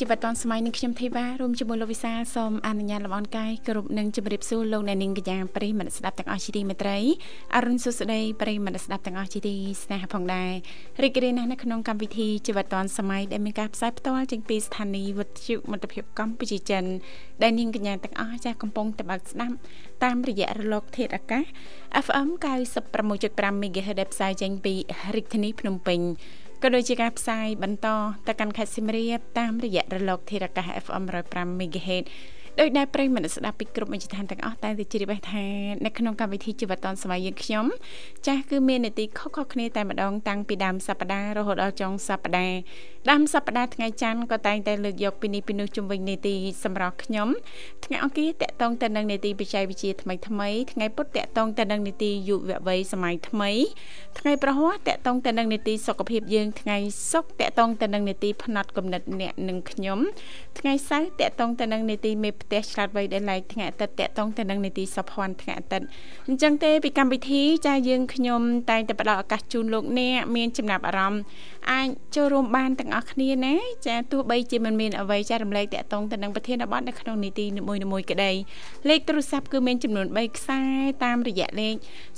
ជីវិតឌွန်សម័យនឹងខ្ញុំធីវ៉ារួមជាមួយលោកវិសាសូមអនុញ្ញាតលំអរកាយគ្រប់នឹងជម្រាបសួរលោកអ្នកនាងកញ្ញាប្រិយមិត្តស្ដាប់ទាំងអស់ជាទីមេត្រីអរុនសុស្ដីប្រិយមិត្តស្ដាប់ទាំងអស់ជាទីស្នេហាផងដែររីករាយណាស់នៅក្នុងកម្មវិធីជីវិតឌွန်សម័យដែលមានការផ្សាយផ្ទាល់ចេញពីស្ថានីយ៍វិទ្យុមិត្តភាពកម្ពុជាចិនដែលនាងកញ្ញាទាំងអស់ចាស់កំពុងតបស្ដាប់តាមរយៈរលក ធាតុអាកាស FM 96.5 MHz ដែលផ្សាយចេញពីរាជធានីភ្នំពេញ ក៏ដូចជាការផ្សាយបន្តទៅកាន់ខេត្តសៀមរាបតាមរយៈរលកធារកាស FM 105 MHz ដោយដែលប្រិយមិត្តស្ដាប់ពីគ្រប់មជ្ឈដ្ឋានទាំងអស់តែទៅជ្រាបថានៅក្នុងកម្មវិធីជីវិតឌុនសម័យយើងខ្ញុំចាស់គឺមាននីតិខុសៗគ្នាតែម្ដងតាំងពីដើមសប្ដាហ៍រហូតដល់ចុងសប្ដាហ៍ ដើមសប្ដាហ៍ថ្ងៃច័ន្ទក៏តែងតែលើកយកពីនេះពីនោះជំវិញនីតិសម្រាប់ខ្ញុំថ្ងៃអង្គារតកតងទៅនឹងនីតិបច្ចេកវិទ្យាថ្មីថ្មីថ្ងៃពុធតកតងទៅនឹងនីតិយុវវ័យសម័យថ្មីថ្ងៃប្រហ័សតកតងទៅនឹងនីតិសុខភាពយើងថ្ងៃសុក្រតកតងទៅនឹងនីតិផ្នែកកំណត់អ្នកនិងខ្ញុំថ្ងៃសៅរ៍តកតងទៅនឹងនីតិមេផ្ទះឆ្លាតវៃដែលឡែកថ្ងៃអាទិត្យតកតងទៅនឹងនីតិសុភ័ណ្ឌថ្ងៃអាទិត្យអញ្ចឹងទេពីកម្មវិធីចាយើងខ្ញុំតែងតែផ្ដល់ឱកាសជូនលោកអ្នកមានចំណាប់អារម្មណ៍អាចចូលរួមបានទាំងអស់គ្នាណាចាទោះបីជាមិនមានអ្វីចារំលែកតកតងទៅនឹងប្រធានបទនៅក្នុងនីតិនីមួយៗក្តីលេខទូរស័ព្ទគឺមានចំនួន3ខ្សែតាមរយៈលេខ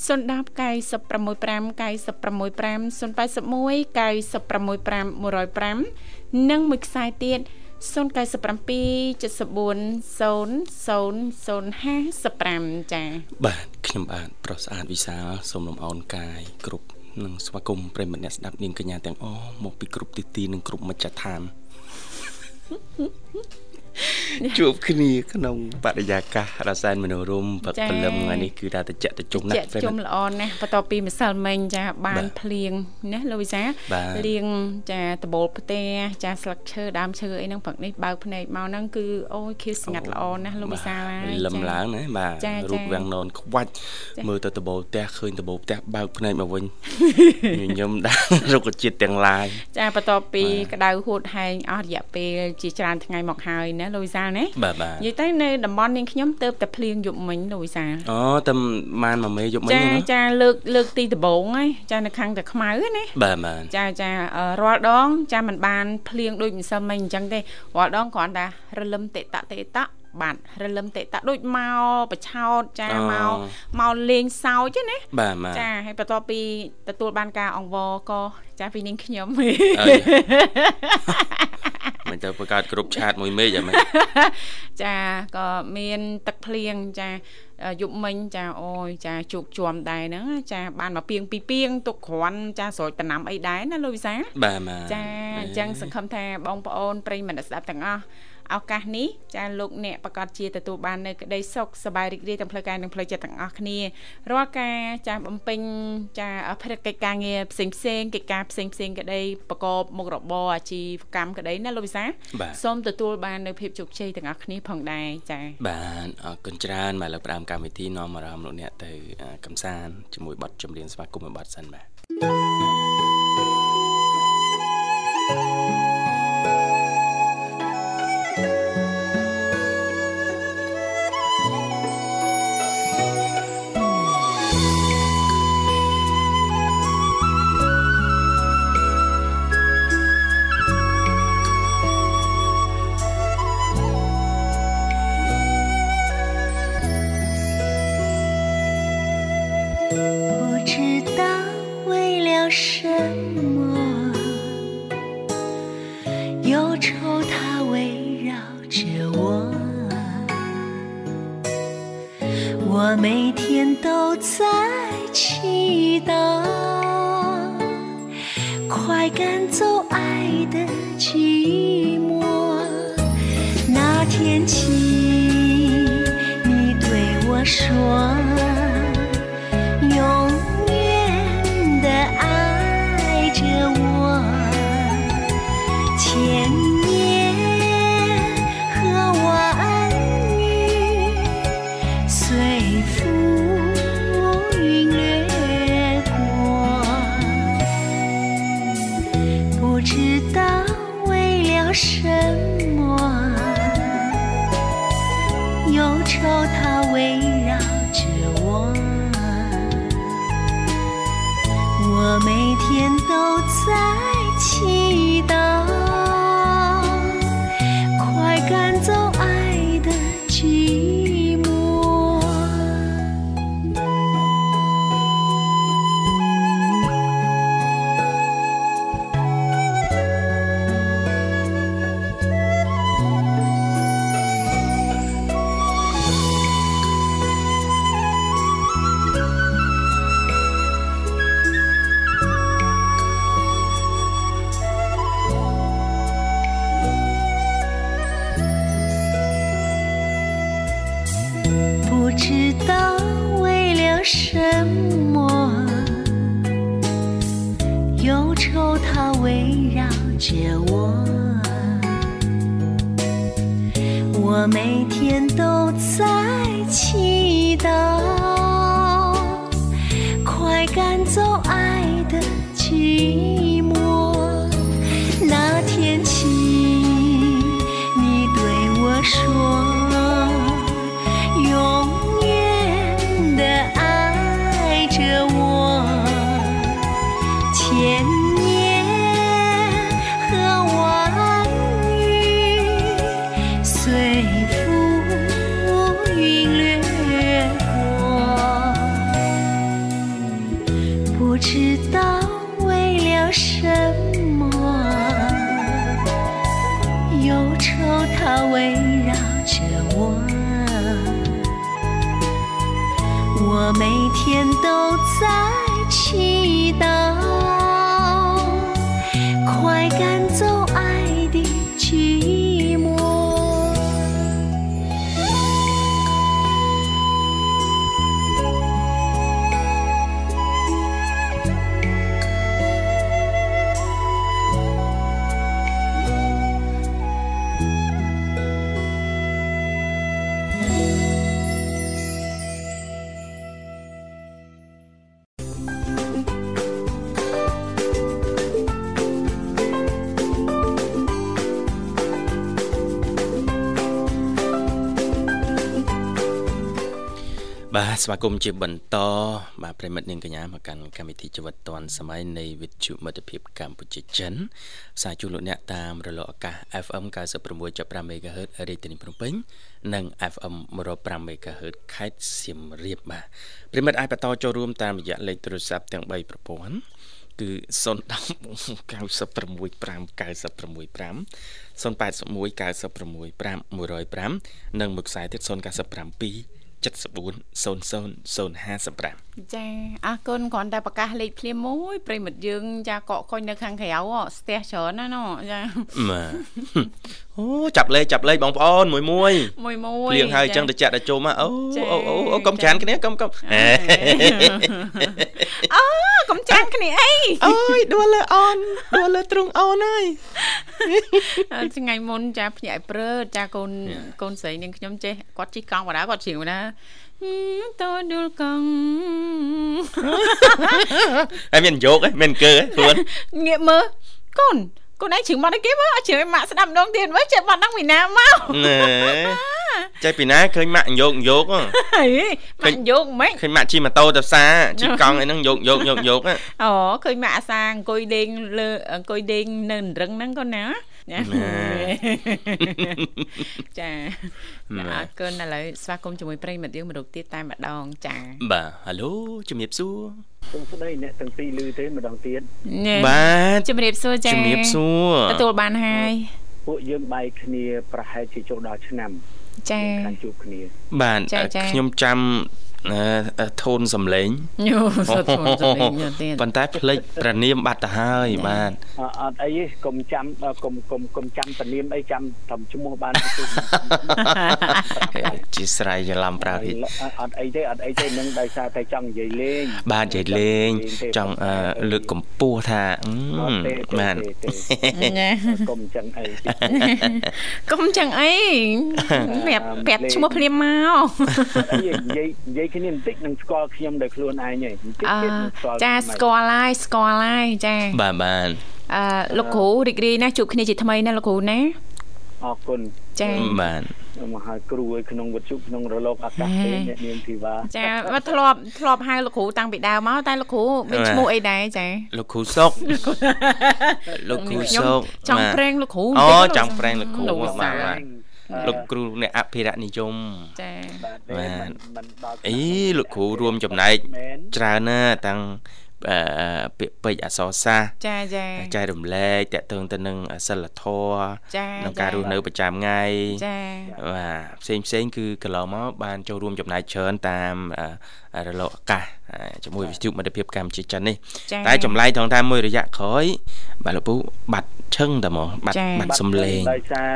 010 965 965 081 965 105និងមួយខ្សែទៀត097 740055ចា៎បាទខ្ញុំបាទប្រុសស្អាតវិសាលសូមលំអរកាយគ្រប់ និងស្វាគមន៍ប្រិមត្តអ្នកស្ដាប់នាងកញ្ញាទាំងអស់មកពីគ្រប់ទិសទីនិងគ្រប់មជ្ឈដ្ឋាន ជួបគ្នាក្នុងបរិយាកាសរសែនមនោរមព្រឹកព្រលឹមថ្ងៃនេះគឺថាតិចតិចណាស់ជុំល្អណាស់បន្ទាប់ពីម្សិលមិញចាបានភ្លៀងណាលោកវិសាលៀងចាដបូលផ្ទះចាស្លឹកឈើដើមឈើអីហ្នឹងព្រឹកនេះបើកភ្នែកមកហ្នឹងគឺអូយខៀវស្ងាត់ល្អណាស់លោកវិសាលហើយលឹមឡើងណាបាទរូបវាំងននខ្វាច់មើលទៅដបូលផ្ទះឃើញដបូលផ្ទះបើកភ្នែកមកវិញញញឹមដែររុក្ខជាតិទាំងឡាយចាបន្ទាប់ពីក្តៅហួតហែងអស់រយៈពេលជាច្រើនថ្ងៃមកហើយណាលូវីសាណាបាទបាទនិយាយទៅនៅតំបន់នាងខ្ញុំទៅតែភ្លៀងយប់មិញលូវីសាអូតែម៉ានមួយមេយប់មិញចាចាលើកលើកទីដំបងហ៎ចានៅខាងតែខ្មៅណាបាទបាទចាចារាល់ដង ចាមិនបានភ្លៀងដូចម្សិលមិញអញ្ចឹងទេរាល់ដងគ្រាន់តែរលឹមតេតតេត បាទរលឹមតេតាដូចមកបឆោតចាមកមកលេងសើចណាបាទចាហើយបន្ទាប់ពីទទួលបានការអង្វរក៏ចាពីនាងខ្ញុំមិនទៅបង្កើតគ្រប់ឆាតមួយមេឃអីមិនចាក៏មានទឹកភ្លៀងចាយប់មិញចាអូយចាជោគជាំដែរហ្នឹងចាបានមកពីងពីពីងទុកគ្រាន់ចាស្រោចតំណាំអីដែរណាលោកវិសាបាទបាទចាអញ្ចឹងសង្ឃឹមថាបងប្អូនប្រិយមិត្តស្ដាប់ទាំងអស់ ឱកាសនេះចាលោកអ្នកប្រកាសជាទទួលបាននៅក្តីសុខសប្បាយរីករាយទាំងផ្លូវកាយនិងផ្លូវចិត្តទាំងអស់គ្នារាល់ការចាបំពេញចាភារកិច្ចការងារផ្សេងផ្សេងកិច្ចការផ្សេងផ្សេងក្តីប្រកបមុខរបរអាជីវកម្មក្តីណាលោកវិសាសូមទទួលបាននៅភាពជោគជ័យទាំងអស់គ្នាផងដែរចាបាទអរគុណច្រើនមកលើផ្ដើមកម្មវិធីនាំអារម្មណ៍លោកអ្នកទៅកំសាន្តជាមួយបទចម្រៀងស្វាគមន៍មួយបទសិនបាទ知前。每天都在祈祷，都在。 បាទស្វាគមន៍ជាបន្តបាទប្រិមិត្តនាងកញ្ញាមកកាន់កម្មវិធីជីវិតឌွန်សម័យនៃវិទ្យុមិត្តភាពកម្ពុជាចិនផ្សាយជូនលោកអ្នកតាមរលកអាកាស FM 96.5 MHz រាជធានីភ្នំពេញនិង FM 105 MHz ខេត្តសៀមរាបបាទប្រិមិត្តអាចបន្តចូលរួមតាមរយៈលេខទូរស័ព្ទទាំង3ប្រព័ន្ធគឺ010 965 965 081 965 105និងមួយខ្សែទៀត097 740055ចាអរគុណគ្រាន់តែប្រកាសលេខភ្លាមមួយប្រិមិត្តយើង ចាកកខុញនៅខាងក្រៅស្ទះច្រើនណាណចាបាទអូចាប់លេខចាប់លេខបងប្អូនមួយមួយមួយមួយភ្លៀងហើយអញ្ចឹងទៅចាក់ទៅជុំអូអូអូអូកុំចានគ្នាកុំកុំអូកុំចានគ្នាអីអូយដួលលើអូនដួលលើទ្រូងអូនហើយថ្ងៃមុនចាភ្ញាក់ព្រឺចាកូនកូនស្រីនាងខ្ញុំចេះគាត់ជិះកង់បដាគាត់ជ្រៀងបដាតើដួលកង់ហើយមានយកហ៎មានកើហ៎ខ្លួនងាកមើលកូនកូនឯងជ្រៀងបាត់ឲ្យគេមើលជ្រៀងឲ្យម៉ាក់ស្ដាប់ម្ដងទៀតមើលចេះបាត់ហ្នឹងពីណាមកណែចេះពីណាឃើញម៉ាក់យកយកហ៎ឃើញយកមិនឃើញម៉ាក់ជិះម៉ូតូទៅផ្សារជិះកង់អីហ្នឹងយកយកយកយកអូឃើញម៉ាក់អាសាអង្គុយលេងលើអង្គុយលេងនៅរឹងហ្នឹងកូនណា ចាចាអរគុណឥឡូវស្វាគមន៍ជាមួយប្រិមិត្តយើងមរុកទៀតតែម្ដងចាបាទហៅឡូជំរាបសួរសូមស្ដីអ្នកទាំងពីរឮទេម្ដងទៀតបាទជំរាបសួរចាជំរាបសួរទទួលបានហើយពួកយើងបែកគ្នាប្រហែលជាចូលដល់ឆ្នាំចាខាងជួបគ្នា បាទខ្ញុំចាំ ធូនសំឡេងយូសុទ្ធធូនសំឡេងទៀតប៉ុន្តែផ្លេចប្រនាមបាត់ទៅហើយបាទអត់អីទេកុំចាំកុំកុំកុំចាំប្រនាមអីចាំត្រឹមឈ្មោះបានជាស្រ័យច្រឡំប្រើទៀតអត់អីទេអត់អីទេនឹងដោយសារតែចង់និយាយលេងបាទនិយាយលេងចង់លើកកម្ពស់ថាបាទកុំចឹងអីកុំចឹងអីប្រាប់ប្រាប់ឈ្មោះភ្លាមមកនិយាយនិយាយគ្នាបន្តិចនឹងស្គាល់ខ្ញុំដោយខ្លួនឯងហីបន្តិចទៀតនឹងស្គាល់ចាស្គាល់ហើយស្គាល់ហើយចាបាទបាទអឺលោកគ្រូរីករាយណាស់ជួបគ្នាជាថ្មីណាលោកគ្រូណាអរគុណចាបាទមកហើយគ្រូឲ្យក្នុងវិទ្យុក្នុងរលកអាកាសទេអ្នកនាងធីវ៉ាចាមកធ្លាប់ធ្លាប់ហៅលោកគ្រូតាំងពីដើមមកតែលោកគ្រូមានឈ្មោះអីដែរចាលោកគ្រូសុកលោកគ្រូសុកចង់ប្រេងលោកគ្រូអូបន្តិចង់ប្រេងលោកគ្រូលោកបាទសាបាទ លោកគ្រូអ្នកអភិរក្សនិយមចាបាទបាទមិនមិនដល់អីលោកគ្រូរួមចំណែកមែនច្រើនណាស់តាំងអឺ ពាក្យពេចន៍អក្សរសាស្ត្រចាចាចែករំលែកតកតងទៅនឹងសិលធម៌ចាក្នុងការរស់នៅប្រចាំថ្ងៃចាបាទផ្សេងផ្សេងគឺកន្លងមកបានចូលរួមចំណែកច្រើនតាមអឺរលកអាកាសអឺជាមួយវិទ្យុមិត្តភាពកម្ពុជាចិននេះចាតែចម្លែកថងតាមមួយរយៈក្រោយបាទលោកពូបាត់ឈឹងតែហ្មងបាត់ចាបាត់សំឡេងដោយសារ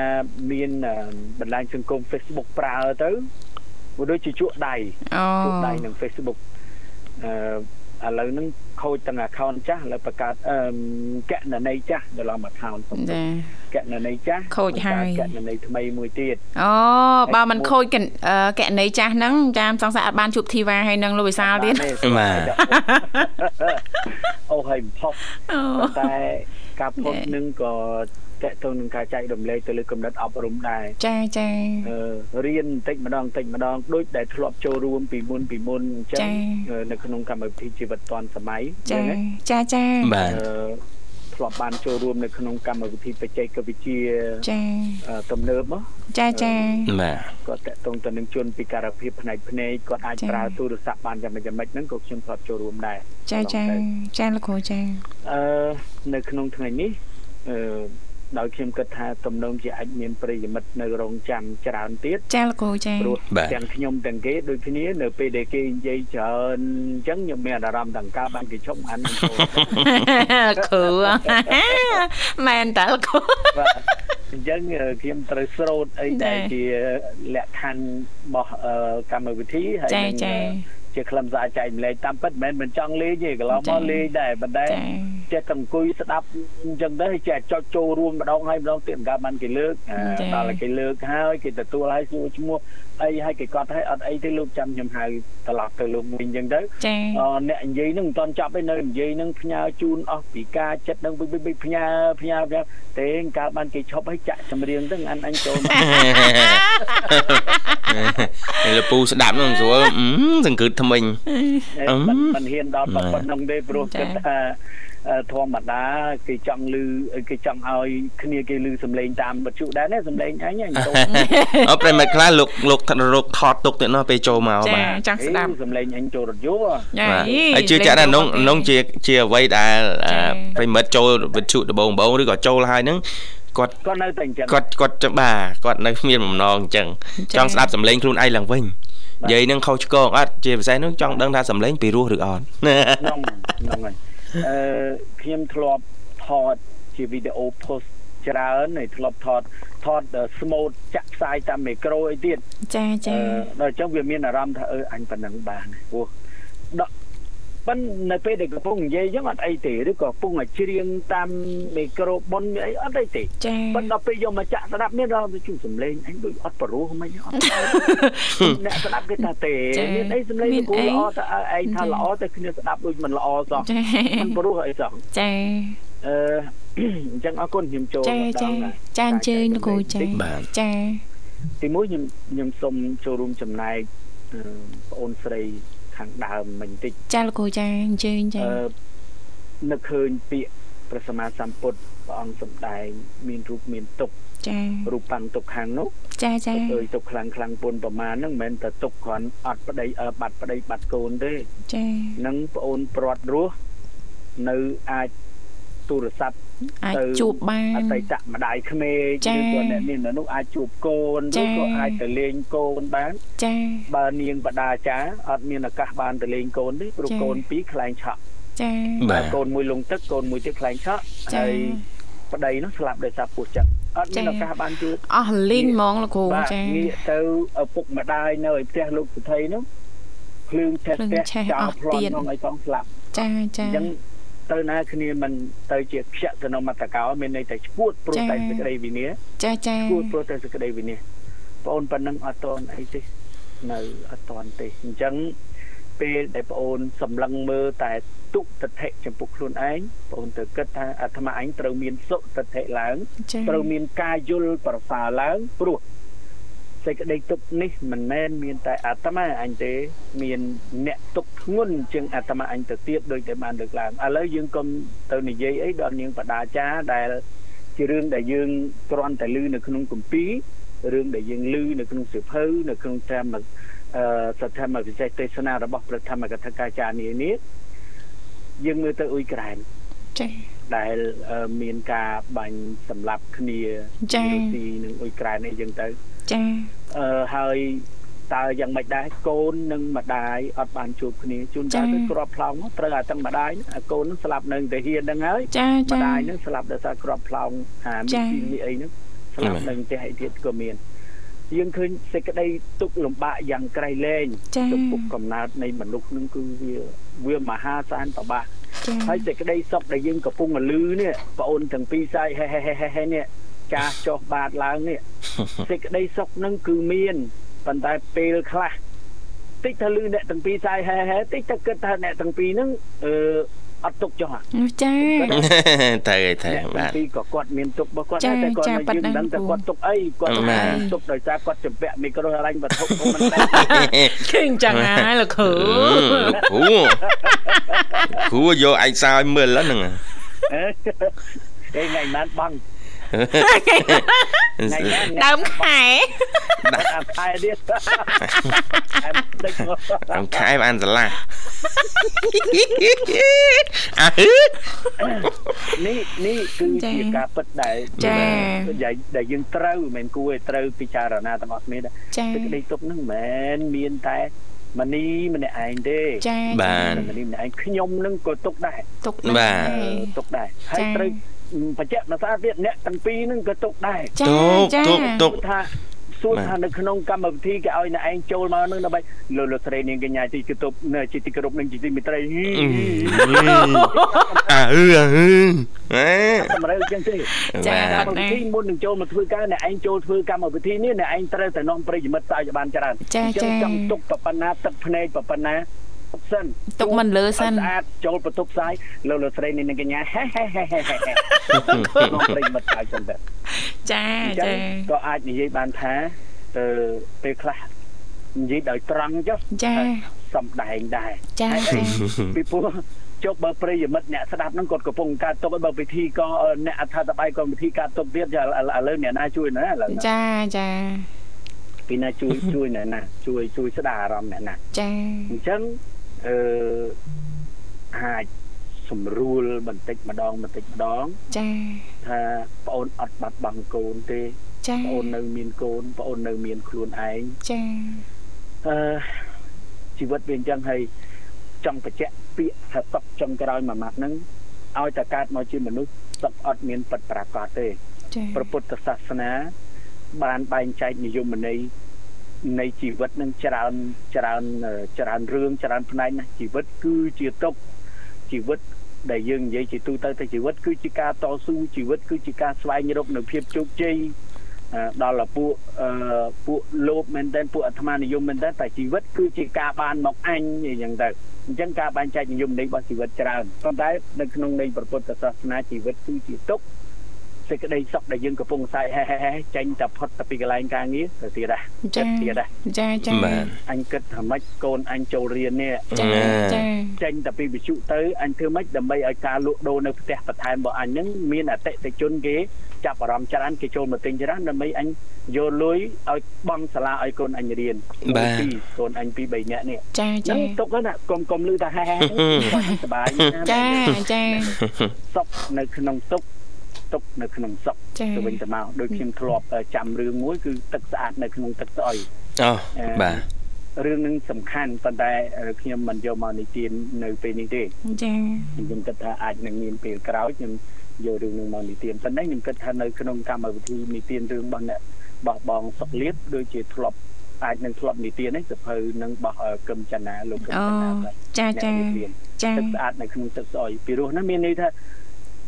មានអឺបណ្ដាញសង្គម Facebook ប្រើទៅវាដូចជាជក់ដៃអូជក់ដៃនឹង Facebook អឺ ឥឡូវហ្នឹងខូចទាំង account ចាស់ឥឡូវបង្កើតអឺកណន័យចាស់ដល់ឡំ account ចាកណន័យចាស់ខូចហើយបង្កើតកណន័យថ្មីមួយទៀតអូបើមិនខូចកណអឺកណីចាស់ហ្នឹងចាំសង្ស័យអត់បានជួបធីវ៉ាហើយនឹងលោកវិសាលទៀតបាទអូហើយផុសអូតែការផុសណែនឹងក៏ តកតទៅនឹងការចែករំលែកទៅលើកម្រិតអប់រំដែរចាចាអឺរៀនបន្តិចម្ដងបន្តិចម្ដងដូចដែលធ្លាប់ចូលរួមពីមុនពីមុនអញ្ចឹចាងអឺនៅក្នុងកម្មវិធីជីវិតឌွန်សម័យចាហ្នឹងចាចាបាទអឺធ្លាប់បានចូលរួមនៅក្នុងកម្មវិធីបច្ចេកវិទ្យាចាអឺទំនើបមកចាចាបាទគាត់តកតងទៅនឹងជនពិការភាពផ្នែកភ្នែកគាត់អាចចា៎ប្រើទូរស័ព្ទបានយ៉ាងម៉េចយ៉ាងម៉េចហ្នឹងក៏ខ្ញុំធ្លាប់ចូលរួមដែរចាចាចាលោកគ្រូចាអឺនៅក្នុងថ្ងៃនេះអឺ ដោយខ្ញុំគិតថាទំនងជាអាចមានប្រិយមិត្តនៅរងចាំច្រើនទៀតចាលោកគ្រូចាព្រោះបាទទាំងខ្ញុំទាំងគេដូចគ្នានៅពេលដែលគេនិយាយច្រើនអញ្ចឹងខ្ញុំមានអារម្មណ៍ទាំងការបានគេឈប់អាននឹងចូលគ្រូមែនតើលោកគ្រូបាទអញ្ចឹងអឺខ្ញុំត្រូវស្រោតអីចា៎ដែលជាលក្ខខណ្ឌរបស់អឺកម្មវិធីហើយចានឹងចា ជាខ្លឹមសារចែកម្លែកតាមពិតមិនមែនមិនចង់លេងទេកន្លងចា៎មកលេងដែរប៉ុន្តែចាចេះតែអង្គុយស្ដាប់អញ្ចឹងទៅចេះចុចចូលរួមម្ដងហើយម្ដងទៀតអង្ការបានគេលើកអាចា៎ដល់តែគេលើកហើយគេទទួលហើយសួរឈ្មោះអីហើយគេកត់ហើយអត់អីទេលោកចាំខ្ញុំហៅត្រឡប់ទៅលោកវិញអញ្ចឹងទៅចាអអ្នកនិយាយហ្នឹងមិនតន់ចប់ទេនៅនិយាយហ្នឹងផ្ញើជូនអស់ពីការចិត្តហ្នឹងវិញវិញផ្ញើផ្ញើផ្ញើទេអង្ការបានគេឈប់ហើយចាក់ចម្រៀងទៅអានអញចូលមកលោកពូស្ដាប់នោះស្រួលអឺសង្គ្រឹតថ្មិញអឺមិនមិនហ៊ានដល់ប៉ុណ្ណឹងទេព្រោះចា៎គិតថាអឺធម្មតាគេចង់លឺគេចង់ឲ្យគ្នាគេលឺសំឡេងតាមបទជដែរណាសំឡេងអញហ្នឹងចូលអត់ប្រិមិត្តខ្លះលោកលោករកថតទុកទៀតនោះពេលចូលមកចាបាទចង់ស្ដាប់អេសំឡេងអញចូលរថយន្តចាបាទយីហើយជឿចាក់ណាស់នងនងជាជាអ្វីដែលអឺចា៎ប្រិមិត្តចូលវិទ្យុដំបងដំបងឬក៏ចូលហើយហ្នឹងគាត់គាត់នៅតែអញ្ចឹងគាត់គាត់ចាំបាទគាត់នៅមានបំណងអញ្ចឹងចា៎ចង់ស្ដាប់សម្លេងខ្លួនឯងឡើងវិញ និយាយនឹងខុសឆ្គងអត់ជាពិសេសហ្នឹងចង់ដឹងថាសម្លេងពីរោះឬអត់ហ្នឹងហ្នឹងហើយអឺខ្ញុំធ្លាប់ថតជាវីដេអូ post ច្រើនហើយធ្លាប់ថតថត smooth ចាក់ផ្សាយតាមមីក្រូអីទៀតចាចាអឺដល់អញ្ចឹងវាមានអារម្មណ៍ថាអឺអញប៉ុណ្ណឹងបានព្រោះដក ប៉ុន្តែនៅពេលដែលកំពុងនិយាយអញ្ចឹងអត់អីទេឬក៏កំពុងតែច្រៀងតាមមីក្រូបុនអីអត់អីទេចាប៉ុន្តែដល់ពេលយកមកចាក់ស្ដាប់មានដល់ជួសំឡេងអញដូចអត់ប្រុសមិនអត់អ្នកស្ដាប់គេថាទេចា៎មានអីសំឡេងមានគូអីល្អតែឯងថាចា៎ល្អតែគ្នាស្ដាប់ដូចមិនល្អសោះចាមិនប្រុសអីសោះចាអឺអញ្ចឹងអរគុណខ្ញុំចូលចាម្ដចាងណាចាអញ្ជើញលោកគ្រូចាបាទចាទីមួយខ្ញុំខ្ញុំសូមចូលរួមចំណែកអឺបងអូនស្រី ខាងដើមមិញតិចចាលោកគ្រូចាអញ្ជើញចាអឺនឹកឃើញពាក្យព្រះសម្មាសម្ពុទ្ធព្រះអង្គសម្ដែង មានរូបមានទុកចារូបប៉ាំងទុកខាងនោះចាចាអើយទុកខ្លាំងខ្លាំងពុនប្រមាណហ្នឹងមិនមែនតែទុកគ្រាន់អត់ប្តីអឺបាត់ប្តីបាត់កូនទេចានឹងប្អូនព្រាត់រស់នៅអាចទូរស័ព្ទ អាចទៅជួបបានអតីតម្ដាយក្មេកចា៎ឬក៏អ្នកនាងនៅនោះអាចជួបកូនចា៎ឬក៏អាចទៅលេងកូនបានចាបើនាងបដាចាអត់មានឱកាសបានទៅលេងកូនទេព្រោះចា៎កូនពីរខ្លែងឆក់ចាបាទកូនមួយលងទឹកកូនមួយទៀតខ្លែងឆក់ចាហើយប្តីនោះស្លាប់ដោយសារពោះចឹកអត់មានចា៎ឱកាសបានជួបអស់លីងហ្មងលោកគ្រូបាទចាងាកទៅឪពុកម្ដាយនៅឯផ្ទះលោកសុថៃនោះភ្លើងឆេះភ្លើងផ្ទះឆេះចោអលស់ប្លន់ទៀតក្នុងឲ្យផងស្លាប់ចាចាអញ្ចឹង ទៅណាគ្នាមិនទៅជាខ្យៈទៅនមតកោមានន័យតែឈួតព្រោះចា៎តែសេចក្តីវិនាសចាចាឈួតព្រោះតែសេចក្តីវិនាសបងអូនប៉ុណ្ណឹងអត់តន់អីទេនៅអត់តន់ទេអញ្ចឹងពេលដែលបងអូនសម្លឹងមើលតែទុតិធិចំពោះខ្លួនឯងបងអូនទៅគិតថាអាត្មាអញត្រូវមានសុតិធិឡើងចា៎ត្រូវមានការយល់ប្រសើរឡើងព្រោះ សេចក្តីទុកនេះមិនមែនមានតែអាត្មាអញទេមានអ្នកទុកធ្ងន់ជាងអាត្មាអញទៅទៀតដោយតែបានលើកឡើងឥឡូវយើងកុំទៅនិយាយអីដល់នាងបដាចារដែលជារឿងដែលយើងគ្រាន់តែឮនៅក្នុងគម្ពីររឿងដែលយើងឮនៅក្នុងសៀវភៅនៅក្នុងតាមអឺសទ្ធម្មវិសេសទេសនារបស់ព្រះធម្មកថាកាចារ្យនានេះយើងមើលទៅអ៊ុយក្រែនចា៎ដែលអឺមានការបាញ់សម្លាប់គ្នាចា៎រុស្ស៊ីនិងអ៊ុយក្រែនអីចឹងទៅ ចា៎អឺហើយតើយ៉ាងម៉េចដែរកូននិងម្ដាយអត់បានជួបគ្នាជួនកាលទៅក្របផ្លោងនោះត្រូវអាទាំងម្ដាយអាកូននឹងស្លាប់នៅតែហ៊ានហ្នឹងហើយចា៎ម្ចា៎ដាយនឹងស្លាប់ដោយសារក្របផ្លោងអាចាមីស៊ីមីអីហ្នឹងស្លាប់នៅផ្ទះឯទៀតក៏មានយើងឃើញសេចក្តីទុក្ខលំបាកយ៉ាងក្រៃលែងចា៎ចំពោះកំណើតនៃមនុស្សហ្នឹងគឺវាវាមហាសានប្របាក់ចា៎ហើយសេចក្តីសុខដែលយើងកំពុងលឺនេះបងអូនទាំងពីរសាយហេហេហេហេហេនេះ ចាស់ចុះបាតឡើងនេះសេចក្តីសុខនឹងគឺមានប៉ុន្តែពេលខ្លះតិចទៅលឺអ្នកទាំងពីរសាយហេហេតិចទៅគិតថាអ្នកទាំងពីរហ្នឹងអឺអត់ទុកចុះហ่ะនោះចា៎ទៅឯទៅអ្នកទាំងបាទពីរក៏គាត់មានទុករបស់គាត់ចាដែរតែគាត់ចានៅប៉ិតយើងដែរដឹងតែគ្រូគាត់ទុកអីគាត់បាទទុកដោយសារគាត់ចម្ពាក់មីក្រូហិរញ្ញវត្ថុមិនដែរឃើញចឹងហើយលោកគ្រូគ្រូគ្រូយកឯកសារឲ្យមើលហ្នឹងអេថ្ងៃណានបងថ្ងៃណាន ដើមខែដាក់អាខែទៀតអែមតិចមកតាមខែបានស្រឡះអើនេះនេះគឺជាការពិតដែលចា៎ដែលដែលយើងត្រូវមិនមែនគួរឲ្យត្រូវពិចារណាទាំងអស់គ្នាដែរចា៎សេចក្តីទុកហ្នឹងមិនមែនមានតែមនីម្នាក់ឯងទេចា៎បាទមនីម្នាក់ឯងខ្ញុំហ្នឹងក៏ទុកដែរទុកបាទដែរទុកដែរហើយចា៎ត្រូវ បញ្ជាក់ភាសាទៀតអ្នកទាំងពីរហ្នឹងក៏ទុកដែរចាទុកចាទុកទុកថាសួរបាទថានៅក្នុងកម្មវិធីគេឲ្យអ្នកឯងចូលមកហ្នឹងដើម្បីលោកលោកស្រីនាងកញ្ញាទីគតុបនៅជាទីគោរពនិងជាទីមេត្រីអើអើអើអេតម្រូវចឹងទេចាបាទអត់កម្មវិណាធីមុននឹងចូលមកធ្វើការអ្នកឯងចូលធ្វើកម្មវិធីនេះអ្នកឯងត្រូវតែនាំប្រិយមិត្តទៅឲ្យបានច្រើនចាអញ្ចឹចាងចង់ទុកប្រប៉ុណ្ណាទឹកភ្នែកប្រប៉ុណ្ណាទុក សិនទុកមិនលើសិនឲ្យស្អាតចូលបន្ទប់ផ្សាយលោកលោកស្រីនាងកញ្ញាហេហេហេហេហេនាំប្រិយមិត្តទៅចឹងទៅចាអញ្ចឹចាងក៏អាចនិយាយបានថាទៅពេលខ្លះនិយាយដោយត្រង់ចុះចាសំដែងដែរចាហេតុអីចាពីព្រោះជប់បើប្រិយមិត្តអ្នកស្ដាប់ហ្នឹងគាត់កំពុងការទុកឲ្យបើពិធីក៏អ្នកអត្ថាធិប្បាយក៏ពិធីការទុកទៀតចាឥឡូវឥឡូវអ្នកណាជួយណាឥឡូវណាចាចាពីណាជួយជួយអ្នកណាជួយជួយស្ដារអារម្មណ៍អ្នកណាចាអញ្ចឹង អឺអាចសម្រួលបន្តិចម្ដងបន្តិចម្ដងចាថាប្អូនអត់បាត់បង់កូនទេចាប្អូននៅមានកូនប្អូននៅមានខ្លួនឯងចាអឺជីវិតវាអញ្ចឹងហើយចង់បញ្ជាក់ពាក្យថាសុខចុងក្រោយមួយម៉ាត់ហ្នឹងឲ្យតែកើតមកជាមនុស្សសុខអត់មានពិតប្រាកដទេចាព្រះពុទ្ធសាសនាបានបែងចែកនិយមន័យ នៃជីវិតនឹងច្រើនច្រើនអឺច្រើនរឿងច្រើនផ្នែកណាស់ជីវិតគឺជាទុកជីវិតដែលយើងនិយាយជាទូទៅទៅជីវិតគឺជាការតស៊ូជីវិតគឺជាការស្វែងរកនៅភាពជោគជ័យអឺដល់តែពួកអឺពួកលោភមែនតើពួកអាត្មានិយមមែនតើតែជីវិតគឺជាការបានមកអញអីចឹងទៅអញ្ចឹងការបែងចែកនិយមន័យរបស់ជីវិតច្រើនប៉ុន្តែនៅក្នុងន័យព្រះពុទ្ធសាសនាជីវិតគឺជាទុក សេចក្តីសុខដែលយើងកំពុងខ្សែហេហេហេចេញតែផុតទៅពីកន្លែងការងារទៅទៀតដែរចាចិត្តទៀតដែរចាចាបាទអញគិតថាម៉េចកូនអញចូលរៀននេះចាចាចេញតែពីវិទ្យុទៅអញធ្វើម៉េចដើម្បីឲ្យការលក់ដូរនៅផ្ទះបន្ថែមរបស់អញហ្នឹងមានអតិថិជនគេចាប់អារម្មណ៍ច្រើនគេចូលមកទិញច្រើនដើម្បីអញយកលុយឲ្យបង់សាលាឲ្យកូនអញរៀនបាទពីរកូនអញពីរ3នាក់នេះចាហ្នឹងចាទុកហ្នឹងណាកុំកុំលឺថាហេហេសប្បាយណាស់ចាចាសុខនៅក្នុងទុក ទុកនៅក្នុងសុខចាទៅវិញទៅមកដូចខ្ញុំធ្លាប់ចាំរឿងមួយគឺទឹកស្អាតនៅក្នុងទឹកស្អុយអូបាទរឿងនឹងសំខាន់ប៉ុន្តែខ្ញុំមិនយកមកនិទាននៅពេលនេះទេចាខ្ញុំគិតថាអាចនឹងមានពេលក្រោយខ្ញុំយករឿងនឹងមកនិទានប៉ុន្តែខ្ញុំគិតថានៅក្នុងកម្មវិធីនិទានរឿងរបស់អ្នកបោះបងសុកលៀបដូចជាធ្លាប់អាចនឹងធ្លាប់និទាននេះសភៅនឹងបោះកឹមចនាលោកកឹមអូចនាបាទចាអ្នកចានិទានចាទឹកស្អាតនៅក្នុងទឹកស្អុយពីរោះហ្នឹងមានន័យថា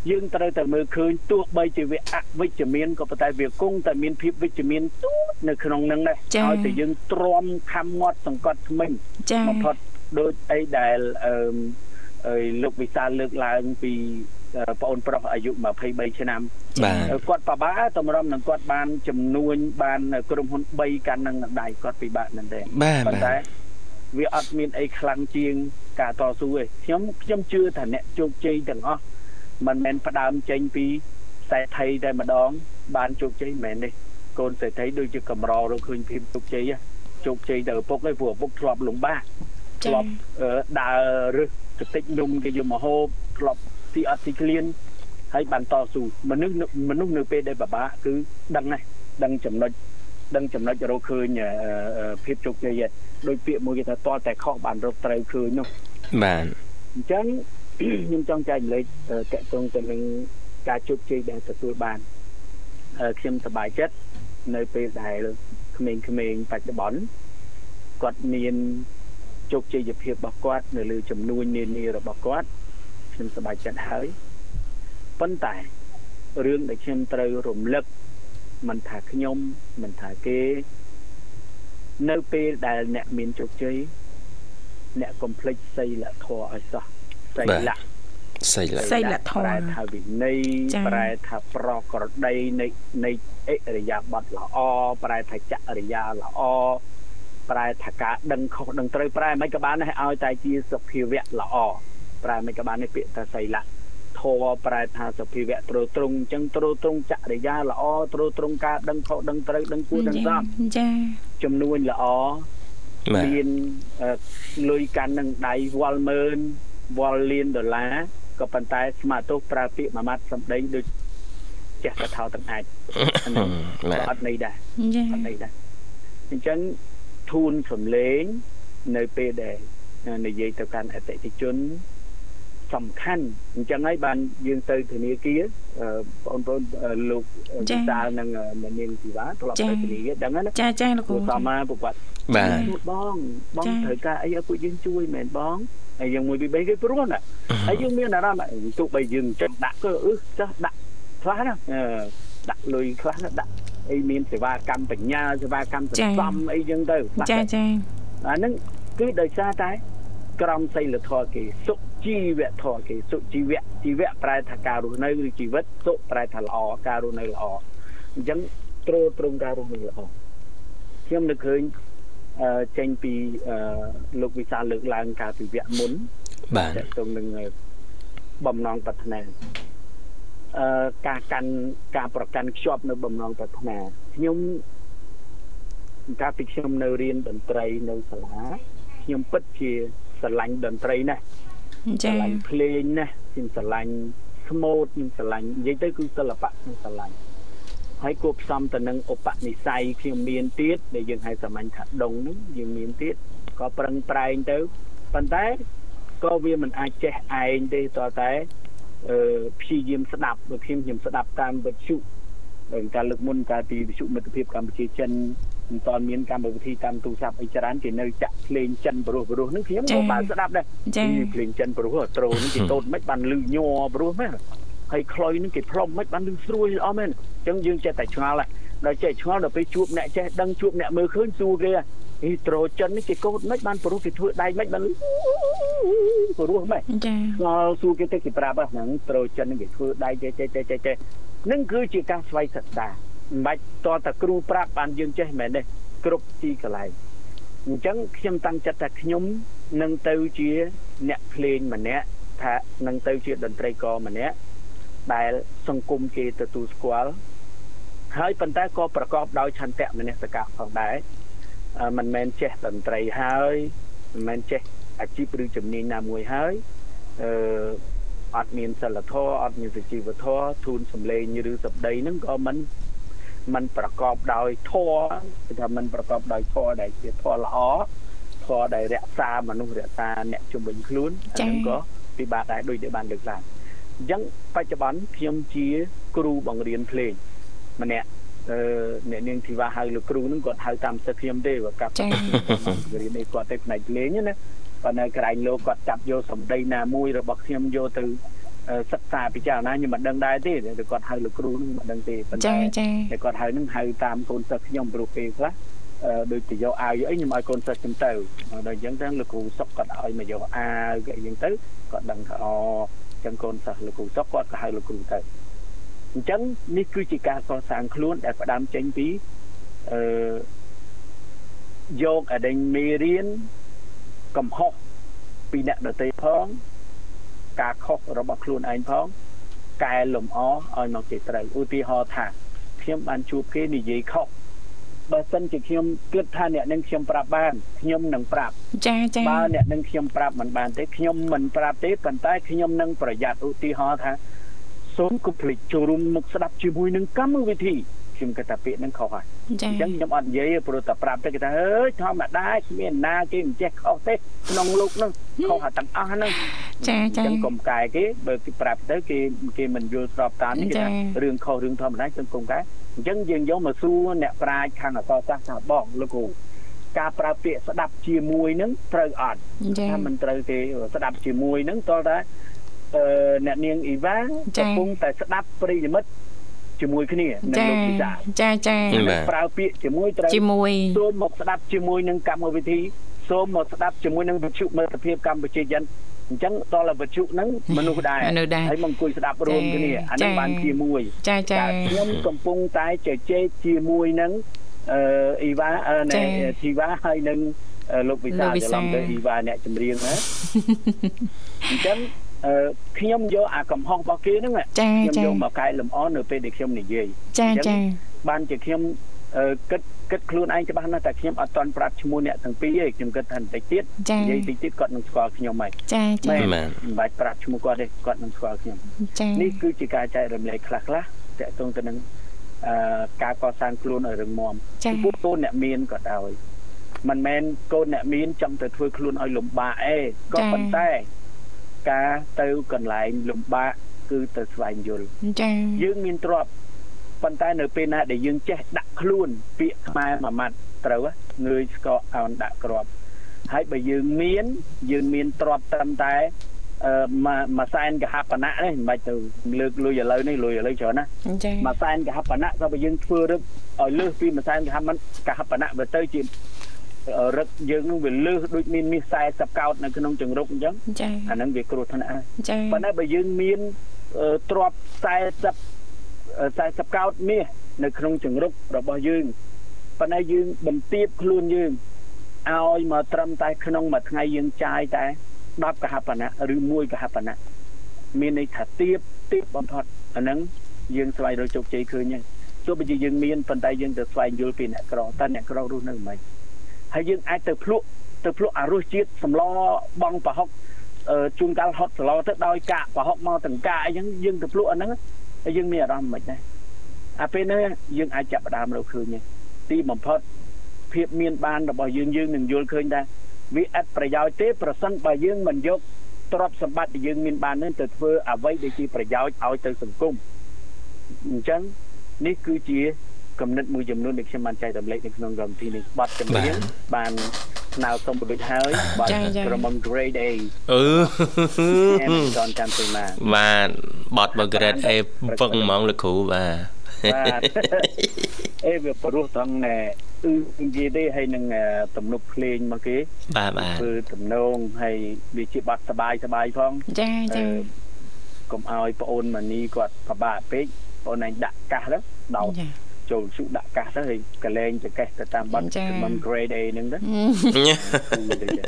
យើងត្រូវតែមើលឃើញទោះបីជាវាអវិជ្ជមានក៏ប៉ុន្តែវាគង់តែមានភាពវិជ្ជមានទូចនៅក្នុងហ្នឹងដែរឲ្យតែយើងទ្រាំខំមាត់សង្កត់ថ្មិញចាបំផុតដូចអីដែលអឺអឺលោកវិសាលលើកឡើងពីបងអូនប្រុសអាយុ23ឆ្នាំបាទគាត់ពិបាកតម្រុំនឹងគាត់បានចំនួនបានក្រុមហ៊ុន3កាន់នឹងដៃគាត់ពិបាកមែនទេបាទប៉ុន្តែបាទវាអត់មានអីខ្លាំងជាងការតស៊ូទេខ្ញុំខ្ញុំជឿថាអ្នកជោគជ័យទាំងអស់ មិនមែនផ្ដើមចេញពីសេដ្ឋីតែម្ដង បានជោគជ័យមិនមែនទេកូនសេដ្ឋីដូចជាកម្ររកឃើញភាពជោគជ័យហ៎ជោគជ័យទៅឪពុកឯងព្រោះឪពុកធ្លាប់លំបាកចាធ្លាប់អឺដើររឹសកតិចនំគេយកមកហូបធ្លាប់ទីអត់ទីក្លៀនហើយបានតស៊ូមនុស្សនៅមនុស្សនៅពេលដែលពិបាកគឺដឹងណាស់ដឹងចំណុចដឹងចំណុចរកឃើញអឺអឺភាពជោគជ័យហ្នឹងដោយពាក្យមួយគេថាតលតែខុសបានរកត្រូវឃើញនោះបាទអញ្ចឹង ខ្ញុំចង់ចែកម្លែកអឺតកតងទៅនឹងការជោគជ័យដែលទទួលបានអឺខ្ញុំសប្បាយចិត្តនៅពេលដែលក្មេងៗបច្ចុប្បន្នគាត់មានជោគជ័យភាពរបស់គាត់ នៅលើចំនួននានារបស់គាត់ខ្ញុំសប្បាយចិត្តហើយប៉ុន្តែរឿងដែលខ្ញុំត្រូវរំលឹកមិនថាខ្ញុំមិនថាគេ នៅពេលដែលអ្នកមានជោគជ័យអ្នកកុំភ្លេចសីលធម៌ឲ្យសោះ សីលៈសីលៈសីលធម៌ប្រែថាវិន័យចា៎ប្រែថាប្រក្រតីនៃនៃអិរិយាបថល្អប្រែថាចរិយាល្អប្រែថាការដឹងខុសដឹងត្រូវប្រែមិនក៏បានដែរឲ្យតែជាសភាវៈល្អប្រែមិនក៏បាននេះពាក្យថាសីលៈធម៌ប្រែថាសភាវៈត្រួតត្រងអញ្ចឹងត្រួតត្រងចរិយាល្អត្រួតត្រងការដឹងខុសដឹងត្រូវដឹងគួរដឹងសមចាចំនួនល្អបាទមានអឺលុយកាន់នឹងដៃវល់ម៉ឺន វល់លានដុល្លារក៏ប៉ុន្តែស្មាទោសប្រើពាក្យមួយម៉ាត់សំដីដូចចេះតែថោទាំងអាចអាហ្នឹងបាក៏ទអត់ន័យដែរចាអត់ន័យដែរអញ្ចឹងធូនសំលេងនៅពេលដែលនិយាយទៅកាន់អតិថិជនសំខាន់អញ្ចឹងហើយបានយើងទៅធនាគារអឺបងប្អូនអឺលោកវិសាលនិងអ្នកនាងធីវ៉ាធ្លាប់ទៅធនាគារដឹងហើយណាចាចាលោកគ្រូពួកសមមកពួកគាត់បាទជួយបងបងចា៎ត្រូវការអីឲ្យពួកយើងជួយមែនបង ហើយយើងមួយពីរបីគេព្រោះណាហើយយើងមានអារម្មណ៍ថាទោះបីយើងចឹងដាក់ក៏អឺចាស់ដាក់ខ្លះណាអឺដាក់លុយខ្លះណាដាក់អីមានសេវាកម្មបញ្ញាសេវាកម្មសន្សំអីចឹងទៅខ្លះចាចាអាហ្នឹងគឺដោយសារតែក្រមសីលធម៌គេសុជីវធម៌គេសុជីវៈជីវៈប្រែថាការរស់នៅឬជីវិតសុប្រែថាល្អការរស់នៅល្អអញ្ចឹងត្រួតត្រងការរស់នៅល្អខ្ញុំនឹកឃើញអឺ ចេញពីអឺលោកវិសាលលើកឡើងការពីវគ្គមុនបាទតកតងនឹងបំណងប្រាថ្នាអឺការកាន់ការប្រកាន់ខ្ជាប់នៅបំណងប្រាថ្នាខ្ញុំកាលពីខ្ញុំនៅរៀនតន្ត្រីនៅសាលាខ្ញុំពិតជាស្រឡាញ់តន្ត្រីណាស់ស្រចាឡាញ់ភ្លេងណាស់ខ្ញុំស្រឡាញ់ស្មូតខ្ញុំស្រឡាញ់និយាយទៅគឺសិល្បៈខ្ញុំស្រឡាញ់ ហើយគួបផ្សំទៅនឹងឧបនិស្ស័យខ្ញុំមានទៀតដែលយើងហៅសាមញ្ញថាដងហ្នឹងយើងមានទៀតក៏ប្រឹងប្រែងទៅប៉ុន្តែក៏វាមិនអាចចេះឯងទេតើតែអឺព្យាយាមស្ដាប់ដូចខ្ញុំខ្ញុំស្ដាប់តាមវិទ្យុហើយការលើកមុនកាលពីវិទ្យុមិត្តភាពកម្ពុជាចិនមិនតាន់មានកម្មវិធីតាមទូរស័ព្ទអីច្រើនគេនៅចាក់ភ្លេងចិនបរោះបរោះហ្នឹងខ្ញុំក៏បានស្ដាប់ដែរចាពីភ្លេងចិនប្រុសត្រូនេះគេតូតមិនបានលឺញ័រប្រុសមែន ហើយខ្លុយនេះគេផ្លុំមិនបានលឺស្រួយល្អមែនអញ្ចឹងយើងចេះតែឆ្ងល់ដែរដល់ចេះឆ្ងល់ដល់ពេលជួបអ្នកចេះដឹងជួបអ្នកមើលឃើញសួរគេហីត្រូចិននេះគេកូតមិនបានប្រុសគេធ្វើដៃមិនបានលឺប្រុសមែនចាឆ្ងល់សួរគេទៅគេប្រាប់ហ្នឹងត្រូចិននេះគេធ្វើដៃចេះចេះចេះចេះចេះនឹងគឺជាការស្វ័យសិក្សាមិនបាច់តតែគ្រូប្រាប់បានយើងចេះមែនទេគ្រប់ទីកន្លែងអញ្ចឹងខ្ញុំតាំងចិត្តថាខ្ញុំនឹងទៅជាអ្នកភ្លេងម្នាក់ថានឹងទៅជាតន្ត្រីករម្នាក់ ដែលសង្គមគេទទួលស្គាល់ហើយប៉ុន្តែក៏ប្រកបដោយឆន្ទៈមនសិការផងដែរអឺមិនមែនចេះតន្ត្រីហើយមិនមែនចេះអាជីពឬជំនាញណាមួយហើយអឺអត់មានសិលធម៌អត់មានសុជីវធម៌ធូនសម្លេងឬសម្ដីហ្នឹងក៏មិនมันប្រកបដោយធម៌គឺថាมันប្រកបដោយធម៌ដែលជាធម៌ល្អធម៌ដែលរក្សាមនុស្សរក្សាអ្នកជំនាញខ្លួនអាហ្នឹងក៏ពិបាកដែរដូចដែលបានលើកឡើង អញ្ចឹងបច្ចុប្បន្នខ្ញុំជាគ្រូបង្រៀនភ្លេងម្នាក់អឺអ្នកនាងធីវ៉ាហៅលោកគ្រូហ្នឹងគាត់ហៅតាមសិទ្ធខ្ញុំទេបើកាប់ចារៀននេះគាត់ទៅផ្នែកភ្លេងណាប៉ុន្តែក្រែងលោកគាត់ចាប់យកសម្ដីណាមួយរបស់ខ្ញុំយកទៅអឺសិក្សាពិចារណាខ្ញុំមិនដឹងដែរទេតែគាត់ហៅលោកគ្រូហ្នឹងមិនដឹងទេប៉ុន្ចាតែចាតែគាត់ហៅហ្នឹងហៅតាមកូនសិស្សខ្ញុំព្រោះពេលខ្លះអឺដូចទៅយកអាវអីខ្ញុំឲ្យកូនសិស្សខ្ញុំទៅដល់អញ្ចឹងទៅលោកគ្រូសុកគាត់ឲ្យមកយកអាវគេអញ្ចឹងទៅគាត់ដឹងថាអូអញ្ចឹងកូនសិស្សលោកគ្រូសុកគាត់ក៏ហៅលោកគ្រូទៅអញ្ចឹងនេះគឺជាការកសាងខ្លួនដែលផ្ដើមចេញពីអឺយកអដេញមេរៀនកំហុសពីអ្នកដទៃផង ការខុសរបស់ខ្លួនឯងផង កែលម្អឲ្យមកជាត្រូវឧទាហរណ៍ថាខ្ញុំបានជួបគេនិយាយខុស បើសិនជាខ្ញុំគិតថាអ្នកនឹងខ្ញុំប្រាប់បានខ្ញុំនឹងប្រាប់ចាចាបើអ្នកនឹងខ្ញុំប្រាប់មិនបានទេខ្ញុំមិនប្រាប់ទេប៉ុន្តែខ្ញុំនឹងប្រយ័ត្នឧទាហរណ៍ថាសូមកុំភ្លេចចូលរួមមកស្ដាប់ជាមួយនឹងកម្មវិធីខ្ញុំគិតថាពាក្យហ្នឹងខុសហើយចាអញ្ចឹងខ្ញុំអត់និយាយទេព្រោះតែប្រាប់ទៅគេថាអើយធម្មតាគ្មានណាគេមិនចេះខុសទេក្នុងលោកហ្នឹងខុសតែទាំងអស់ហ្នឹងចាអញ្ចាចឹងកុំកែគេបើគេប្រាប់ទៅគេគេមិនយល់ស្របតាមនេះគេថារឿងខុសរឿងធម្មតាចឹងកុំកែអញ្ចឹងយើងយកមកសួរអ្នកប្រាជ្ញខាងអក្សរសាស្ត្រថាបងលោកគ្រូការប្រើពាក្យស្ដាប់ជាមួយនឹងត្រូវអត់ចាថាមិនត្រូវទេស្ដាប់ជាមួយនឹងតើតាអឺអ្នកនាងអ៊ីវ៉ាចា៎កំពុងតែស្ដាប់ប្រិយមិត្តជាមួយគ្នានៅចាលោកវិសាចាចាបាទប្រើពាក្យជាមួយត្រូវជាមួយសូមមកស្ដាប់ជាមួយនឹងកម្មវិធីសូមមកស្ដាប់ជាមួយនឹងវិទ្យុមិត្តភាពកម្ពុជាចិន អញ្ចឹងតលវិទ្យុហ្នឹងមនុស្សដែរមនុស្សដែរហើយមកអង្គុយស្ដាប់រួមគ្នាអាហ្នឹងចា៎បានជាមួយចាចាតែខ្ញុំកំពុងតែជជែកជាមួយនឹងអឺអ៊ីវ៉ាអឺណែចា៎ធីវ៉ាហើយនឹងអឺលោកវិសាលោកវិច្រសាឡំទៅអ៊ីវ៉ាអ្នកចម្រៀងណាអញ្ចឹងអឺខ្ញុំយកអាកំហុសរបស់គេហ្នឹងចាខ្ញុំចាយកមកកែលម្អនៅពេលដែលខ្ញុំនិយាយចាចាបានជាខ្ញុំអឺគិត គិតខ្លួនឯងច្បាស់ណាស់តែខ្ញុំអត់តន់ប្រាប់ឈ្មោះអ្នកទាំងពីរទេខ្ញុំគិតថាបន្តិចទៀតចានិយាយតិចទៀតគាត់នឹងស្គាល់ខ្ញុំហើយចាចាមែនបាទមិនបាច់ប្រាប់ឈ្មោះគាត់ទេគាត់នឹងស្គាល់ខ្ញុំចានេះគឺជាការចែករំលែកខ្លះខ្លះតកតងទៅនឹងអឺការកសាងខ្លួនឲ្យរឹងមាំចាពីពួកកូនអ្នកមានក៏ដោយមិនមែនកូនអ្នកមានចង់ទៅធ្វើខ្លួនឲ្យលំបាកអេក៏ប៉ុន្តែការទៅកន្លែងលំបាកគឺទៅស្វែងយល់ចាយើងមានទ្រព្យ ប៉ុន្តែនៅពេលណាដែលយើងចេះដាក់ខ្លួនពាក្យខ្មែរមួយម៉ាត់ត្រូវហ៎ងើយស្កកអោនដាក់ក្របហើយបើយើងមានយើងមានទ្រព្យត្រឹមតែអឺមួយមួយសែនកហបណៈនេះមិនបាច់ទៅលើកលុយឥឡូវនេះលុយឥឡូវច្រើនណាចាមួយសែនកហបណៈក៏បើយើងធ្វើរឹកឲ្យលើសពីមួយសែនកហបណៈកហបណៈបើទៅជាអឺរឹកយើងនឹងវាលើសដូចមានមាស40កោតនៅក្នុងចង្រុកអញ្ចឹងចាអាហ្នឹងវាគ្រោះថ្នាក់ហើយចាប៉ុន្តែបើយើងមានអឺទ្រប40 40កោតមាសនៅក្នុងចង្រុករបស់យើងប៉ុន្តែយើងបន្ទាបខ្លួនយើងឲ្យមកត្រឹមតែក្នុងមួយថ្ងៃយើងចាយតែ10កហបណៈឬ1កហបណៈមានន័យថាទៀបទៀបបំផុតអាហ្នឹងយើងស្វែងរកជោគជ័យឃើញហើយទោះបីជាយើងមានប៉ុន្តែយើងទៅស្វែងយល់ពីអ្នកក្រតើអ្នកក្ររស់នៅមិនហើយយើងអាចទៅភ្លក់ទៅភ្លក់អារសជាតិសម្លបងប្រហុកអឺជួនកាលហត់សឡទៅដោយកាកប្រហុកមកទាំងកាកអីចឹងយើងទៅភ្លក់អាហ្នឹង ហើយយើងមានអារម្មណ៍មិនដែរអាពេលហ្នឹងយើងអាចចាប់ផ្ដើមរកឃើញទេទីបំផុតភាពមានបានរបស់យើងយើងនឹងយល់ឃើញថាវាអត់ប្រយោជន៍ទេប្រសិនបើយើងមិនយកទ្រព្យសម្បត្តិដែលយើងមានបាននឹងទៅធ្វើអ្វីដែលជាប្រយោជន៍ឲ្យទៅសង្គមអញ្ចឹងនេះគឺជា គំនិតមួយចំនួនដែលខ្ញុំបានចែករំលែកនៅក្នុងកម្មវិធីនេះបទចម្រៀងបានស្នើសុំរួចហើយបទចា៎ចា៎ក្រុម Grade A អឺអែមចនចាំទៅមកបាទបត់បើ grade A ពឹងហ្មងលោកគ្រូបាទបាទអេវាព្រោះត្រង់ណែគឺនិយាយទេហើយនឹងអឺទំនុកភ្លេងមកគេបាទបាទធ្វើទំនងហើយវាជាបាត់សបាយសបាយផងចាចាអឺកុំឲ្យប្អូនម៉ានីគាត់ពិបាកពេកប្អូនឯងដាក់កាសទៅដោត ចាចូលជុដាក់កាសទៅហើយកលែងចកេះទៅតាមបាត់ចា៎ខ្ញុំ grade A ហ្នឹងទៅអឺគឺទៅចឹ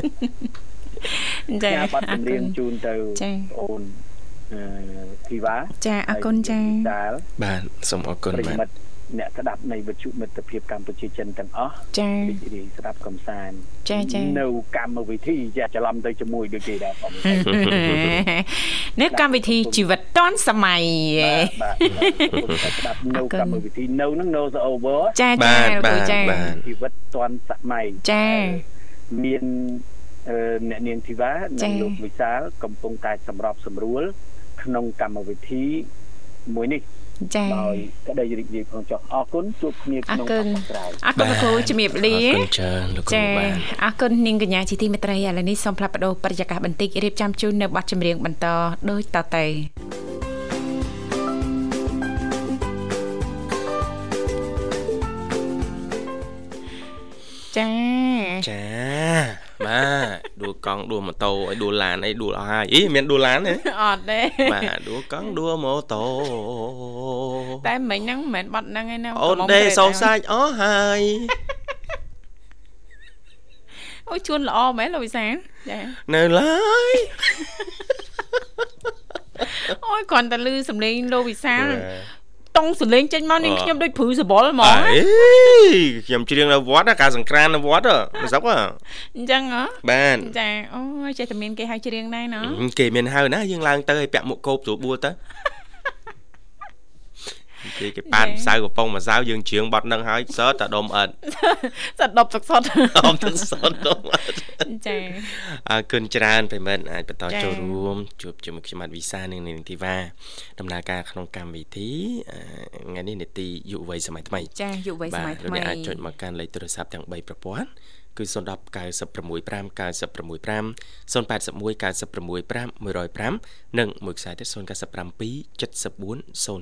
ងចាញ៉ាបាត់អរចម្រៀគុងណជូនទៅចា៎ប្អូនអឺធីវ៉ាចាអរគុណចាដាលបាទសូមអរគុណប្រិយបាទមិត្ត អ្នកស្ដាប់នៃវិទ្យុមិត្តភាពកម្ពុជាចិនទាំងអស់ចារីករាយស្ដាប់កំសាន្តចាចានៅកម្មវិធីចាច្រឡំទៅជាមួយដូចគេដែរបងនេះកម្មវិធីជីវិតឌွန်សម័យបាទបាទស្ដាប់នៅអរគុណកម្មវិធីនៅហ្នឹង no over ចាបាចាទលោកគ្រូបាទចាបាទជីវិតតាន់សម័យចាមានអឺអ្នកនាងធីវ៉ាចា៎និងលោកវិសាលកំពុងតែសម្របសម្រួល ក្នុងកម្មវិធីមួយនេះ ចាដោយក្តីរីករាយផងចុះអរគុណជួបគ្នាក្នុងអរគុណឱកាសក្រោយអរគុណលោកគ្រូជំរាបលាអរគុណច្រើនលោកគ្រូចាបាទអរគុណនាងកញ្ញាជាទីមេត្រីឥឡូវនេះសូមផ្លាប់បដោប្រតិយាករបន្តិចរៀបចំជូននៅប័ណ្ណចម្រៀងបន្តដូចតទៅបចាចា បាទដួលកង់ដួលម៉ូតូអីដួលឡានអីដួលអស់ហើយអីមានដួលឡានទេអត់ទេបាទដួលកង់ដួលម៉ូតូតែមិញហ្នឹងមិនមែនបត់ហ្នឹងឯណាអូនដេសោសាច់អស់ហើយអូយជួនល្អមែនលោកវិសាលចានៅឡើយអូយគ្រាន់តែលឺសំឡេងលោកវិសាល តុងសំឡេងចេញមកនេះខ្ញុំដូចព្រឺសបល់ហ្មងអេខ្ញុំច្រៀងនៅវត្តណាការសង្ក្រាននៅវត្តហ៎មិនសឹកហ៎អញ្ចឹងហ៎បាទចាអូយចេះតែមានគេហៅច្រៀងដែរណ៎គេមានហៅណាយើងឡើងទៅឲ្យពាក់មុខកោបស្រួលបួលទៅ គេគេប៉ាតម្សៅកំប៉ុងម្សៅយើងច្រៀងបត់នឹងហើយសើតតែដុំអត់សត្វដប់សឹកសុតអមទាំងសតដុំអត់ចាអរគុណច្រើនប្រិមិត្តអាចបន្តចា៎ចូលរួមជួបជាមួយខ្ញុំបាទវិសានិងនាងធីវ៉ាដំណើរការក្នុងកម្មវិធីអឺថ្ងៃនេះនេតិយុវ័យសម័យថ្មីចាយុវវ័យសម័យថ្មីលោកអ្នកអាចចុចមកកាន់លេខទូរស័ព្ទទាំង3ប្រព័ន្ធ គឺ010 965 965 081 965 105និងមួយខ្សែទៀត097 74 00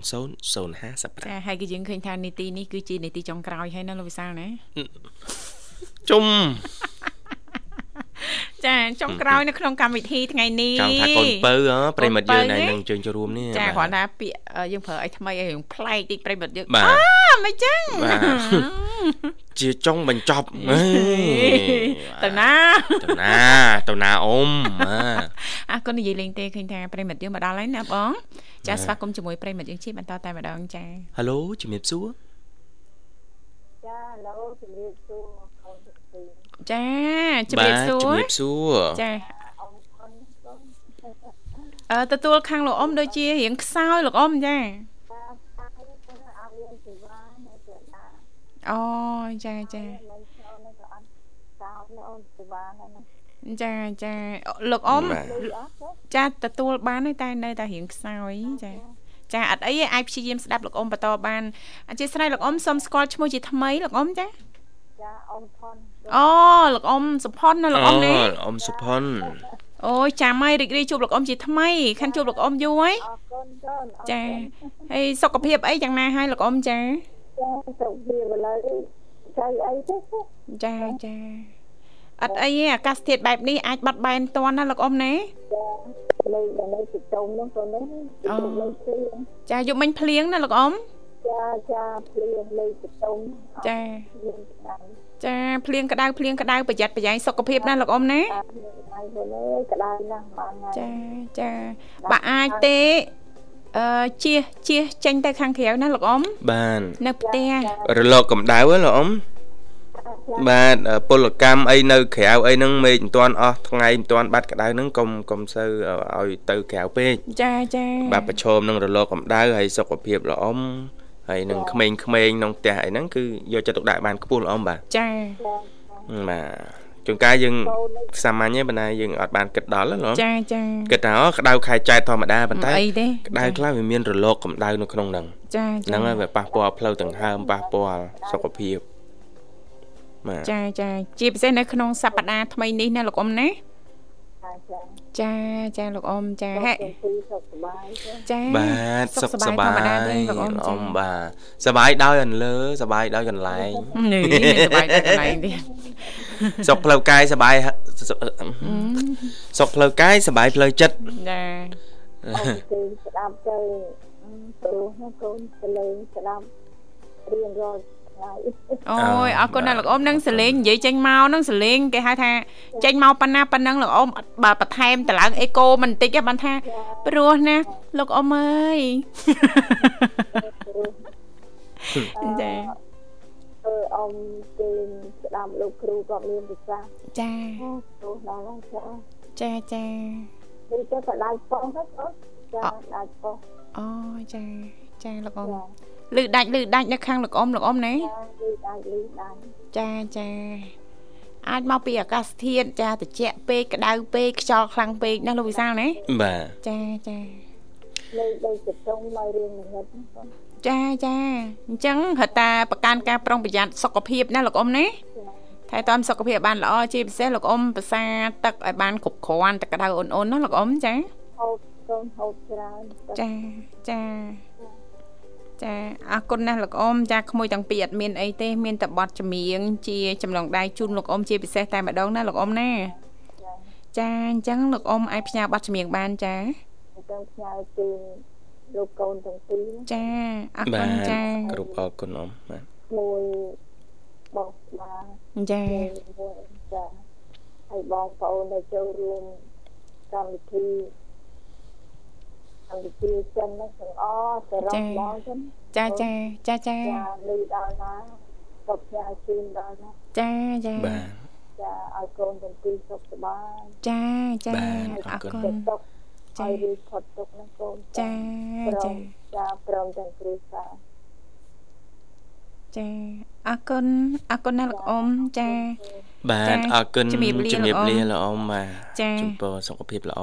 055ចាហើយគឺយើងឃើញថានីតិនេះគឺជានីតិចុងក្រោយហើយណាលោកវិសាលណាជុំ ចាចុងក្រោយនៅក្នុងកម្មវិធីថ្ងៃនេះចង់ថាកូនពៅហ៎ប្រិមិត្តយើងកូនពៅណែទេនឹងជើញចូលរួមនេះចាបាទគ្រាន់តែពាក្យអឺយើងប្រើអីថ្មីអីរឿងប្លែកតិចប្រិមិត្តយើងបាទអាមិនចឹងបាទជាចុងបញ្ចប់អេទៅណាទៅណាទៅណាអ៊ំបាទអរគុណនិយាយលេងទេឃើញថាប្រិមិត្តយើងមកដល់ហើយណាបងចាស្វាគមន៍ជាមួយប្រិមិត្តយើងជិះបន្តតែម្ដងចាហៅឡូជំរាបសួរចាឡូជំរាបសួរកូនទាំងពីរ ចាជំរាបសួជំររាបសួរចាអរគុណកូនអឺទទួលខាងលោកអ៊ំដូចជារៀងខ្សោយលោកអ៊ំចាតាតាទៅអត់មានសេវានៅទៅតាអូចាចាមិនចូលនៅក៏អត់តោនៅអូនសេវាហ្នឹងណាចាចាលោកអ៊ំបាទលឺអត់ទេចាទទួលបានហើយតែនៅតែរៀងខ្សោយចាចាអត់អីទេអាចព្យាយាមស្ដាប់លោកអ៊ំបន្តបានអធិស្ឋានលោកអ៊ំសូមស្គាល់ឈ្មោះជាថ្មីលោកអ៊ំចាចាអូនផន អូលោកអ៊ំសុផុនណាលោកអ៊ំនេះអ៊ំសុផុនអូយចាំហើយរីករាយជួបលោកអ៊ំជាថ្មីខាន់ជួបលោកអ៊ំយូរហើយអរគុណកូនអរចាហើយសុខភាពអីយ៉ាងណាហើយលោកអ៊ំចាចាសុខភាពឥឡូវចៃអីទេចាចាអត់អីទេអាកាសធាតុបែបនេះអាចបាត់បែនតន់ណាលោកអ៊ំណាចាលេខនៅនៅទីតុងនោះកូននេះទីតុងលេខទីចាយកមិញភ្លៀងណាលោកអ៊ំចាចាភ្លៀងលេខទីតុងចាភ្លៀងដៃ ចាភ្លៀងក្តៅភ្លៀងក្តៅប្រយ័ត្នប្រយែងសុខភាពណាលោកអ៊ំណាតាភ្លៀងដៃកូនអើយក្តៅណាស់បានហើយចាចាបើអាចទេអឺជៀសជៀសចេញទៅខាងក្រៅណាលោកអ៊ំបាននៅផ្ទះរលកកម្ដៅហ៎លោកអ៊ំបាទពលកម្មអីនៅក្រៅអីហ្នឹងមេឃមិនទាន់អស់ថ្ងៃមិនទាន់បាត់ក្ដៅហ្នឹងកុំកុំសូវឲ្យទៅក្រៅពេកចាចាបាទប្រឈមនឹងរលកកម្ដៅហើយសុខភាពល្អអ៊ំ ហើយនឹងក្មេងៗក្នុងផ្ទះអីហ្នឹងគឺយកចិត្តទុកដាក់បានខ្ពស់ល្អអ៊ំបាទចាបាទជួនកាលយើងសាមញ្ញទេប៉ុន្តែយើងអត់បានគិតដល់ណាចាចាគិតថាអូក្តៅខែចែកធម្មតាប៉ុន្តែអីទេក្តៅខ្លះវាមានរលកកម្ដៅនៅក្នុងហ្នឹងចាចាហ្នឹងហើយវាប៉ះពាល់ផ្លូវដង្ហើមប៉ះពាល់សុខភាពបាទចាចាជាពិសេសនៅក្នុងសប្តាហ៍ថ្មីនេះណាលោកអ៊ំណា ចាចាចាចាលោកអ៊ំចាហេទាំងពីរសុខសប្បាយទេចាបាទសុខសប្បាយធម្មតាទេលោកអ៊ំចាអ៊ំបាទសប្បាយដោយអន្លើសប្បាយដោយកន្លែងនេះមានសប្បាយតែកន្លែងទៀតសុខផ្លូវកាយសប្បាយហសុខផ្លូវកាយសប្បាយផ្លូវចិត្តចាអូនគឺស្ដាប់ទៅព្រោះណាកូនទៅលេងស្ដាប់រៀនរាល់ថ្ងៃ អូយអរគុណណាស់លោកអ៊ំនឹងសលេងនិយាយចេញមកនឹងសលេងគេហៅថាចេញមកប៉ុណ្ណាប៉ុណ្ណឹងលោកអ៊ំអត់បើបន្ថែមតម្លើងអេកូមិនបន្តិចទេបានថាព្រោះណាលោកអ៊ំអើយចាអឺអមគឺស្ដាប់លោកគ្រូគាត់មានប្រសាសន៍ចាព្រោះដល់ហើយចាចាចានេះទៅបដៅប៉ុងទៅអូនចាដាច់ប៉ុងអូចាចាលោកអ៊ំចា លឺដាច់លឺដាច់នៅខាងលោកអ៊ំលោកអ៊ំណាចាលឺដាច់លឺដាច់ចាចាអាចមកពីអាកាសធាតុចាត្រជាក់ពេកក្តៅពេកខ្យល់ខ្លាំងពេកណាលោកវិសាលណាបាទចាចាលេខដូចចតុងមករៀងងឹតណាកូនចាចាអញ្ចឹងហៅតាប្រកាន់ការប្រុងប្រយ័ត្នសុខភាពណាលោកអ៊ំណាថែទាំសុខភាពបានល្អជាពិសេសលោកអ៊ំប្រសាទឹកឲ្យបានគ្រប់គ្រាន់ទឹកក្តៅអ៊ុនៗណាលោកអ៊ំចាហូបកូនហូបច្រើនចាចា ចាអរគុណណាស់លោកអ៊ំចាក្មួយទាំងពីរអត់មានអីទេមានតែប័ណ្ណចម្រៀងជាចម្លងដៃជូនលោកអ៊ំជាពិសេសតែម្ដងណាលោកអ៊ំណាចាអញ្ចឹងលោកអ៊ំអាចផ្ញើប័ណ្ណចម្រៀងបានចាអញ្ចឹងផ្ញើជូនលោកកូនទាំងពីរណាចាអរបាគុណទចាគ្រប់អរគុណអ៊ំបាទមួយបងបាទចាមួយមួយចាហើយបងប្អូនដែលចូលរួមកម្មវិធី កម្មវិធីចិនហ្នឹងទាំងអស់សរុបបងចឹងចាចាចាចាចាលឺដល់ណាក៏ផ្ញើជូនដល់ណាចាចាបាទចាឲ្យកូនទាំងពីរសុខសប្បាយចាចាបាទអអររគុណគុទៅណទុកចាឲ្យរីផុតទុកហ្នឹងកូនចាព្រចាមចាព្រមទាំងគ្រូសាស្ត្រចាអរគុណអរគុណណាស់លោកអ៊ំចា បាទចាអរគុណជំរាបលាជំរាបលោកអ៊ំលាលោកអ៊ំបាទចាជំពរសុខភាពល្អ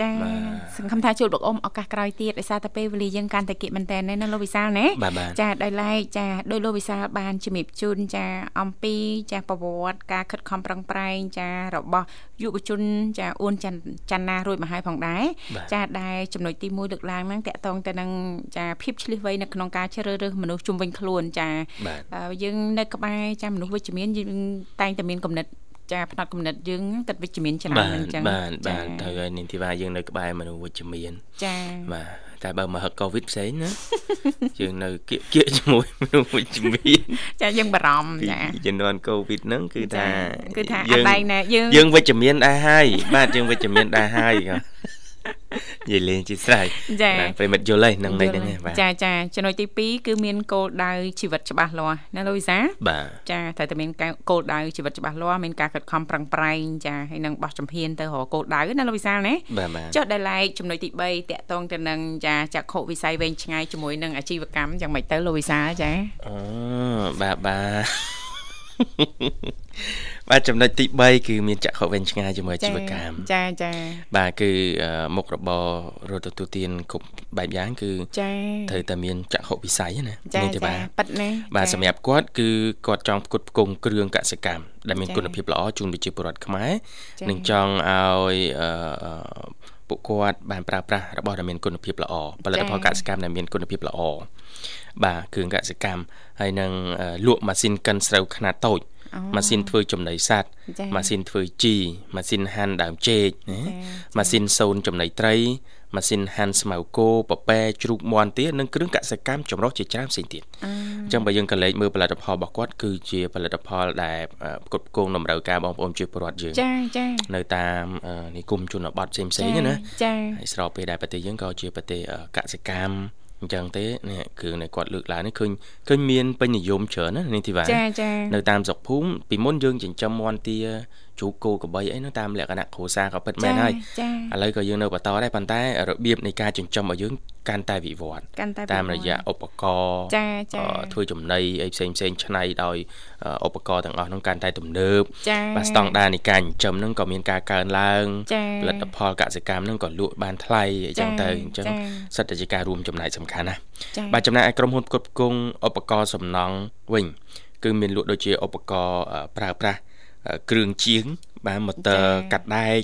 ចាបាទសង្ឃឹមថាជួបលោកអ៊ំឱកាសក្រោយទៀតដោយសារតែពេលវេលាយើងកាន់តែគិតមែនតើណាលោកវិសាលណាបាទបាទចាដោយឡែកចាដោយលោកវិសាលបានជំរាបជូនចាអំពីចាប្រវត្តិការខិតខំប្រឹងប្រែងចារបស់យុវជនចាអួនច័ន្ទច័ន្ទណារួចមកហើយផងដែរបាទចាដែលចំណុចទី1លើកឡើងហ្នឹងតកតងទៅនឹងចាភាពឆ្លៀសវៃនៅក្នុងការជ្រើសរើសមនុស្សជុំវិញខ្លួនចាបាទអឺយើងនៅក្បែរចាមនុស្សវិជ្ជមានយើងតែងតែមានគំនិត ចាផ្នែកគំនិតយើងគិតវិជ្ជមានច្រើនបាទអញ្ចឹងបាទចាបាទត្រូវហើយនាងធីវ៉ាយើងនៅក្បែរមនុស្សវិជ្ជមានចាបាទតែបើមកហឹកកូវីដផ្សេងណាយើងនៅគៀកគៀកជាមួយមនុស្សវិជ្ជមានចាយើងបារម្ភពីចាជំនាន់កូវីដហ្នឹងគឺថាគឺថាអយើត់ងដែងណាយើងយើងវិជ្ជមានដែរហើយបាទយើងវិជ្ជមានដែរហើយក៏ និយាយលេងជាស្រ័យចាបាទប្រិមិត្តយល់ហើយនឹងន័យហ្នឹងឯងបាទចាចាចំណុចទី2គឺមានគោលដៅជីវិតច្បាស់លាស់ណាលោកវិសាបាទចាត្រូវតែមានការគោលដៅជីវិតច្បាស់លាស់មានការខិតខំប្រឹងប្រែងចាហើយនឹងបោះជំហានទៅរកគោលដៅណាលោកវិសាលណាបាទបាទចុះដែលឡែកចំណុចទី3តកតងទៅនឹងចាចក្ខុវិស័យវែងឆ្ងាយជាមួយនឹងអាជីវកម្មយ៉ាងម៉េចទៅលោកវិសាលចាអូបាទបាទ បាទចំណុចទី3គឺមានចក្ខុវែងឆ្ងាយជាមួយអាជីវកម្មចាចាបាទគឺអឺមុខរបររត់ទទួលទានគ្រប់បែបយ៉ាងគឺចាត្រូវតែមានចក្ខុវិស័យណាចានេះទេចាបាទប៉ិតណាបាទចាសម្រាប់គាត់គឺគាត់ចង់ផ្គត់ផ្គង់គ្រឿងកសិកម្មដែលមានចា៎គុណភាពល្អជូនប្រជាពលរដ្ឋខ្មែរចា៎និងចង់ឲ្យអឺអឺ ពួកគាត់បានប្រើប្រាស់របស់ដែលមានគុណភាពល្អផលិតផលកសិកម្មដែលមានគុណភាពល្អបាទគ្រឿងកសិកម្មហើយនឹងអឺលក់ម៉ាស៊ីនកិនស្រូវខ្នាតតូចអូ ម៉ាស៊ីនធ្វើចំណីសត្វចា៎ម៉ាស៊ីនធ្វើជីម៉ាស៊ីនហាន់ដើមចេកណាចា៎ម៉ាស៊ីនសូនចំណីត្រីម៉ាស៊ីនហាន់ស្មៅគោពពែជ្រូកមាន់ទានិងគ្រឿងកសិកម្មចម្រុះជាច្រើនផ្សេងទៀតអឺអញ្ចឹងបើយើងក៏លេខមើលផលិតផលរបស់គាត់គឺជាផលិតផលដែលអឺផ្គត់ផ្គង់តម្រូវការបងប្អូនជាពលរដ្ឋយើងចាចានៅតាមអឺនិគមជនបទផ្សេងផ្សេងៗណាចាហើយស្របពេលដែលប្រទេសយើងក៏ជាប្រទេសអឺកសិកម្ម អញ្ចឹងទេនេះគ្រឿងដែលគាត់លើកឡើងនេះឃើញឃើញមានពេញនិយមច្រើនណានេះទីវ៉ាចាចានៅតាមស្រុកភូមិពីមុនយើងចិញ្ចឹមមាន់ទាជ្រូកគោក្របីអីហ្នឹងតាមលក្ខណៈគ្រួសារក៏ពិតមែនហើយចាឥឡូវក៏យើងនៅបន្តដែរប៉ុន្តែរបៀបនៃការចិញ្ចឹមរបស់យើង កាន់តែវិវត្តន៍កាន់តែតាមរយៈឧបករណ៍ចាចាអឺធ្វើចំណីអីផ្សេងផ្សេងៗឆ្នៃដោយអឺឧបករណ៍ទាំងអស់ហ្នឹងកាន់តែទំនើបចាបាទស្តង់ដារនៃការចិញ្ចឹមហ្នឹងក៏មានការកើនឡើងចាផលិតផលកសិកម្មហ្នឹងក៏លក់បានថ្លៃអញ្ចឹងចាទៅអញ្ចឹងចាសិតតែជាការរួមចំណែកសំខាន់ណាស់ចាបាទចំណែកឯក្រុមហ៊ុនផ្គត់ផ្គង់ឧបករណ៍សំណង់វិញគឺមានលក់ដូចជាឧបករណ៍អឺប្រើប្រាស់អឺគ្រឿងជាង បាទម៉ូទ័រកាត់ដែក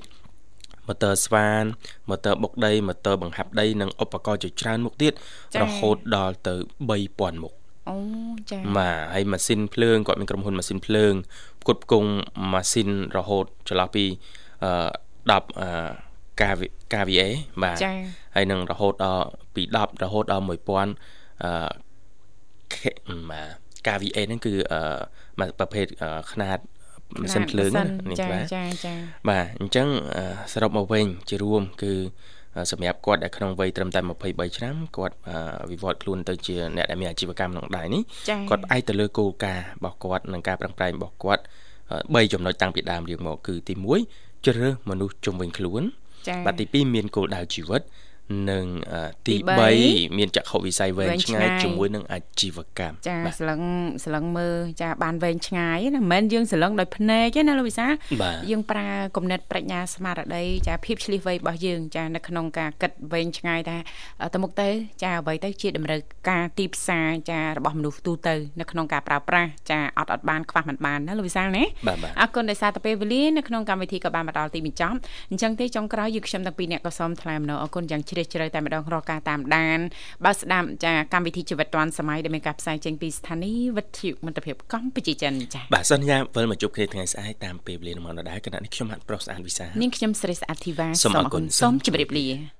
ម៉ូទ័រស្វានម៉ូទ័របុកដីម៉ូទ័របង្ហាប់ដីនិងឧបករណ៍ជាច្រើនមុខទៀតរហូតដល់ទៅ3000មុខអូចាបាទហើយម៉ាស៊ីនភ្លើងគាត់មានក្រុមហ៊ុនម៉ាស៊ីនភ្លើងផ្គត់ផ្គង់ម៉ាស៊ីនរហូតចន្លោះពីអឺ10អឺ KV KVA បាទចាហើយនឹងរហូតដល់ពី10រហូតដល់1000អឺ K- បាទ KVA ហ្នឹងគឺអឺមួយប្រភេទអឺខ្នាត ម៉ាស៊ីនភ្លើងណានេះចាបាទចាចាបាទអញ្ចឹងអឺសរុបមកវិញជារួមគឺអឺសម្រាប់គាត់ដែលក្នុងវ័យត្រឹមតែ23ឆ្នាំគាត់អឺវិវត្តខ្លួនទៅជាអ្នកដែលមានអាជីវកម្មក្នុងដៃនេះចាគាត់ផ្អែកទៅលើគោលការណ៍របស់គាត់និងការប្រឹងប្រែងរបស់គាត់អឺ3ចំណុចតាំងពីដើមរៀងមកគឺទី1ជ្រើសរើសមនុស្សជុំវិញខ្លួនចាបាទទី2មានគោលដៅជីវិត និងអឺទីទីបី3មានចក្ខុវិស័យវែងវែងឆ្ងាយឆ្ងាយជាមួយនឹងអាជីវកម្មចាបាទស្លឹងស្លឹងមើលចាបានវែងឆ្ងាយណាមិនមែនយើងស្លឹងដោយភ្នែកទេណាលោកវិសាបាទយើងប្រើគំនិតប្រាជ្ញាស្មារតីចាភាពឆ្លៀសវៃរបស់យើងចានៅក្នុងការគិតវែងឆ្ងាយថាអឺទៅមុខទៅចាអ្វីទៅជាតម្រូវការទីផ្សារចារបស់មនុស្សទូទៅនៅក្នុងការប្រើប្រាស់ចាអត់អត់បានខ្វះមិនបានណាលោកវិសាលណាបាទបាទអរគុណដោយសារតែពេលវេលានៅក្នុងកម្មវិធីក៏បានមកដល់ទីបញ្ចប់អញ្ចឹងទេចុងក្រោយយើងខ្ញុំទាំងពីរអ្នកក៏សូមថ្លែងអំណរអរគុណយ៉ាងជ្រាលជ្រះជ្រៅតែម្ដងរកការតាមដានបើស្ដាប់ចាកម្មវិធីជីវិតឌွန်សម័យដែលមានការផ្សាយចេញពីស្ថានីយ៍វិទ្យុមិត្តភាពកម្ពុជាចិនចា៎បាទសន្យាវិលមកជួបគ្នាថ្ងៃស្អែកតាមពេលវេលានឹងមកដដែលគណៈនេះខ្ញុំហាត់ប្រុសស្អាតវិសានាងខ្ញុំស្រីស្អាតធីវ៉ាសូមអរគុណសូមជម្រាបលា